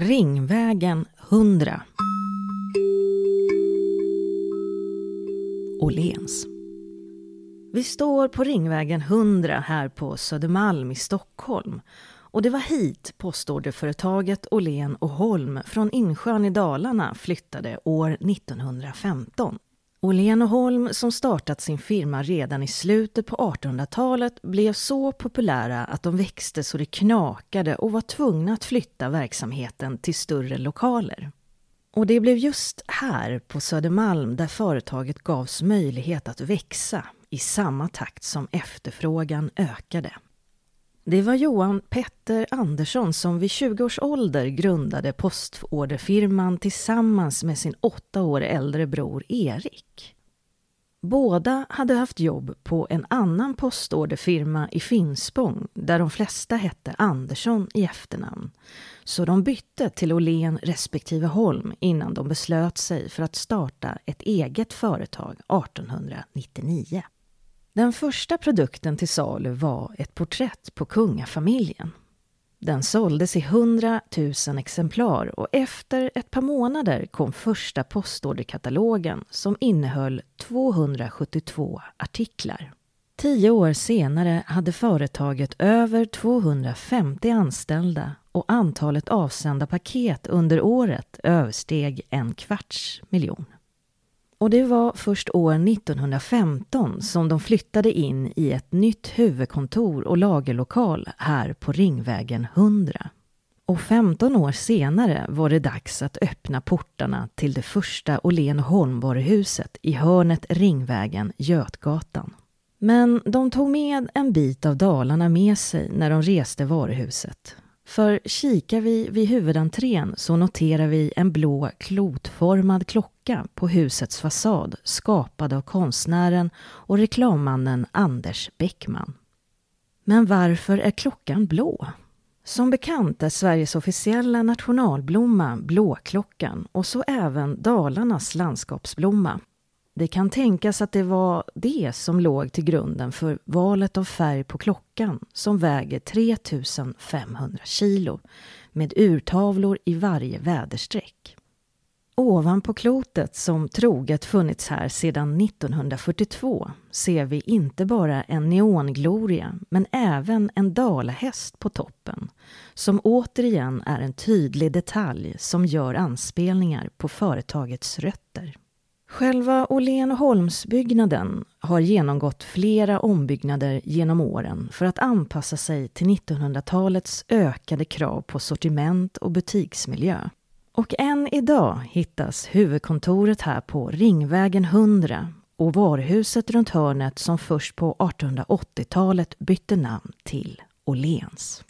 Ringvägen 100 Åhléns. Vi står på Ringvägen 100 här på Södermalm i Stockholm. Och det var hit postorderföretaget Åhlén och Holm från Insjön i Dalarna flyttade år 1915. Åhlén och Holm, som startat sin firma redan i slutet på 1800-talet, blev så populära att de växte så det knakade och var tvungna att flytta verksamheten till större lokaler. Och det blev just här på Södermalm där företaget gavs möjlighet att växa i samma takt som efterfrågan ökade. Det var Johan Petter Andersson som vid 20 års ålder grundade postorderfirman tillsammans med sin åtta år äldre bror Erik. Båda hade haft jobb på en annan postorderfirma i Finspång där de flesta hette Andersson i efternamn. Så de bytte till Åhlén respektive Holm innan de beslöt sig för att starta ett eget företag 1899. Den första produkten till salu var ett porträtt på kungafamiljen. Den såldes i 100 000 exemplar och efter ett par månader kom första postorderkatalogen som innehöll 272 artiklar. Tio år senare hade företaget över 250 anställda och antalet avsända paket under året översteg en kvarts miljon. Och det var först år 1915 som de flyttade in i ett nytt huvudkontor och lagerlokal här på Ringvägen 100. Och 15 år senare var det dags att öppna portarna till det första Åhlén Holmvaruhuset i hörnet Ringvägen Götgatan. Men de tog med en bit av Dalarna med sig när de reste varuhuset för kikar vi vid huvudentrén så noterar vi en blå klotformad klocka på husets fasad skapad av konstnären och reklammannen Anders Bäckman. Men varför är klockan blå? Som bekant är Sveriges officiella nationalblomma blåklockan och så även Dalarnas landskapsblomma. Det kan tänkas att det var det som låg till grunden för valet av färg på klockan som väger 3500 kilo med urtavlor i varje väderstreck. Ovanpå klotet, som troget funnits här sedan 1942, ser vi inte bara en neongloria, men även en dalahäst på toppen, som återigen är en tydlig detalj som gör anspelningar på företagets rötter. Själva Åhlén Holmsbyggnaden har genomgått flera ombyggnader genom åren för att anpassa sig till 1900-talets ökade krav på sortiment och butiksmiljö. Och än idag hittas huvudkontoret här på Ringvägen 100 och varuhuset runt hörnet som först på 1880-talet bytte namn till Åhléns.